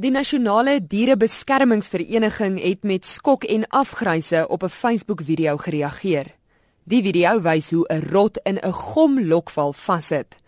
Die nasionale dierebeskermingsvereniging het met skok en afgryse op 'n Facebook-video gereageer. Die video wys hoe 'n rot in 'n gomlokval vassit.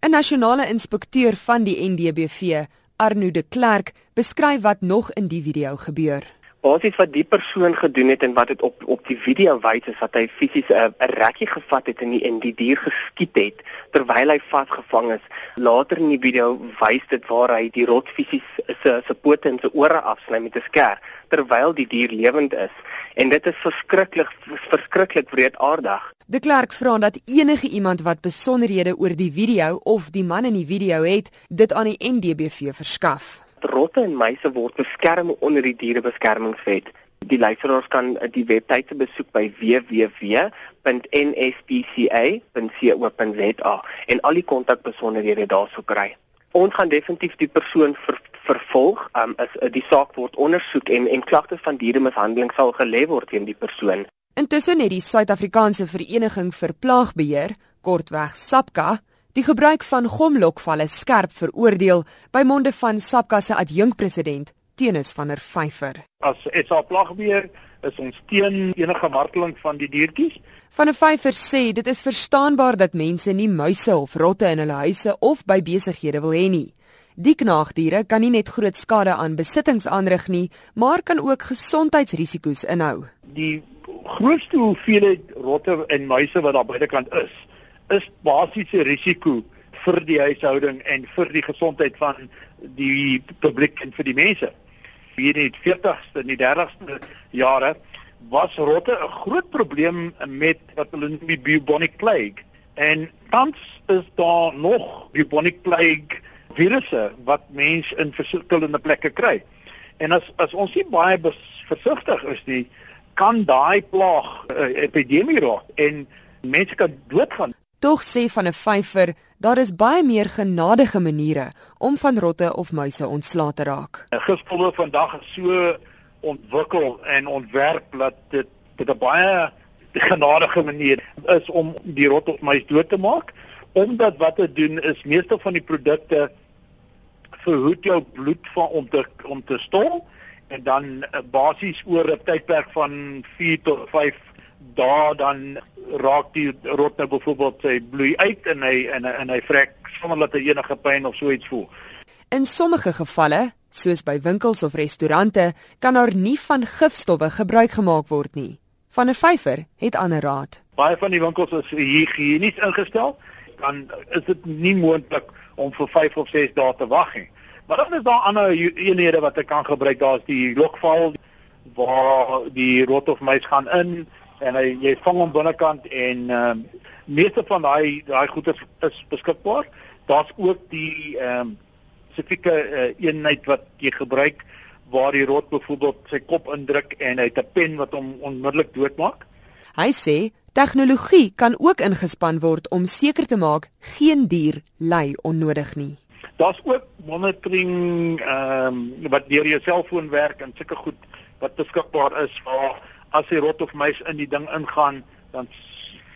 'n Nasionale inspekteur van die NDBV, Arno de Klerk, beskryf wat nog in die video gebeur basies wat die persoon gedoen het en wat dit op op die video wys is dat hy fisies 'n 'n rekkie gevat het en die en die dier geskiet het terwyl hy vasgevang is. Later in die video wys dit waar hy die rot fisies se se pote en se ore afsny met 'n skêr terwyl die dier lewend is. En dit is verskriklik verskriklik wreedaardig. De Klerk vra dat enige iemand wat besonderhede oor die video of die man in die video het, dit aan die NDBV verskaf rotte en muise word beskerm onder die dierebeskermingswet. Die luisteraars kan die webtuiste besoek by www.nspca.co.za en al die kontakbesonderhede daarso kry. Ons gaan definitief die persoon ver, vervolg. Um, is die saak word ondersoek en en klagtes van dieremishandeling sal gelê word teen die persoon. Intussen het die Suid-Afrikaanse Vereniging vir Plaagbeheer, kortweg SAPKA, die gebruik van gomlokvalle skerp veroordeel by monde van SAPKA se adjunkpresident Tenis van der Vyver. As SA plagbeheer is ons teen enige marteling van die diertjies. Van der Vyver sê dit is verstaanbaar dat mense nie muise of rotte in hulle huise of by besighede wil hê nie. Die knaagdiere kan nie net groot skade aan besittings aanrig nie, maar kan ook gesondheidsrisiko's inhou. Die grootste hoeveelheid rotte en muise wat daar buitekant is, is basiese risiko vir die huishouding en vir die gesondheid van die publiek en vir die mense. Hier in die 40ste en die 30ste jare was rotte 'n groot probleem met wat hulle noem die bubonic plague en tans is daar nog bubonic plague virusse wat mense in verskillende plekke kry. En as as ons nie baie versigtig is nie, kan daai plaag 'n uh, epidemie raak en mense kan doodgaan. Tog sê van 'n vyfer, daar is baie meer genadige maniere om van rotte of muise ontslae te raak. Gisterdag vandag is so ontwikkel en ontwerp dat dit dit 'n baie genadige manier is om die rot of muis dood te maak, omdat wat dit doen is meeste van die produkte verhoed jou bloed van om te om te stol en dan eh, basies oor 'n tydperk van 4 tot 5 dae dan raak die rot nou byvoorbeeld sy bloei uit en hy en en hy vrek sonder dat hy enige pyn of so iets voel. In sommige gevalle, soos by winkels of restaurante, kan daar nie van gifstowwe gebruik gemaak word nie. Van 'n vyfer het ander raad. Baie van die winkels is higienies ingestel, dan is dit nie moontlik om vir 5 of 6 dae te wag nie. Maar dan is daar ander eenhede wat ek kan gebruik. Daar's die lokval waar die rot of muis gaan in en hy jy vang hom binnekant en ehm uh, meeste van daai daai goeder is beskikbaar. Daar's ook die ehm um, spesifieke uh, eenheid wat jy gebruik waar die rot byvoorbeeld sy kop indruk en hy het 'n pen wat hom onmiddellik doodmaak. Hy sê tegnologie kan ook ingespan word om seker te maak geen dier ly onnodig nie. Daar's ook monitoring ehm um, wat deur jou selfoon werk en sulke goed wat beskikbaar is waar as die rot of muis in die ding ingaan, dan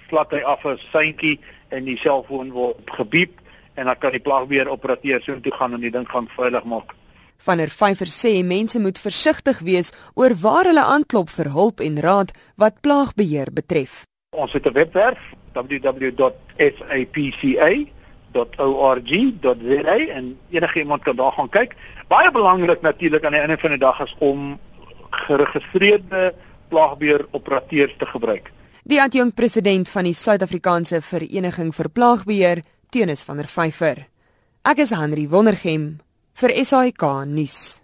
slat hy af 'n seintjie en die selfoon word gebiep en dan kan die plaagbeheer operateur so toe gaan en die ding gaan veilig maak. Van der Vyver sê mense moet versigtig wees oor waar hulle aanklop vir hulp en raad wat plaagbeheer betref. Ons het 'n webwerf www.sapca.org.za en enige iemand kan daar gaan kyk. Baie belangrik natuurlik aan die einde van die dag is om geregistreerde plaagbeheer operateurs te gebruik. Die adjunkt president van die Suid-Afrikaanse Vereniging vir Plaagbeheer, Tenis van der Vyver. Ek is Henry Wondergem vir SAK nuus.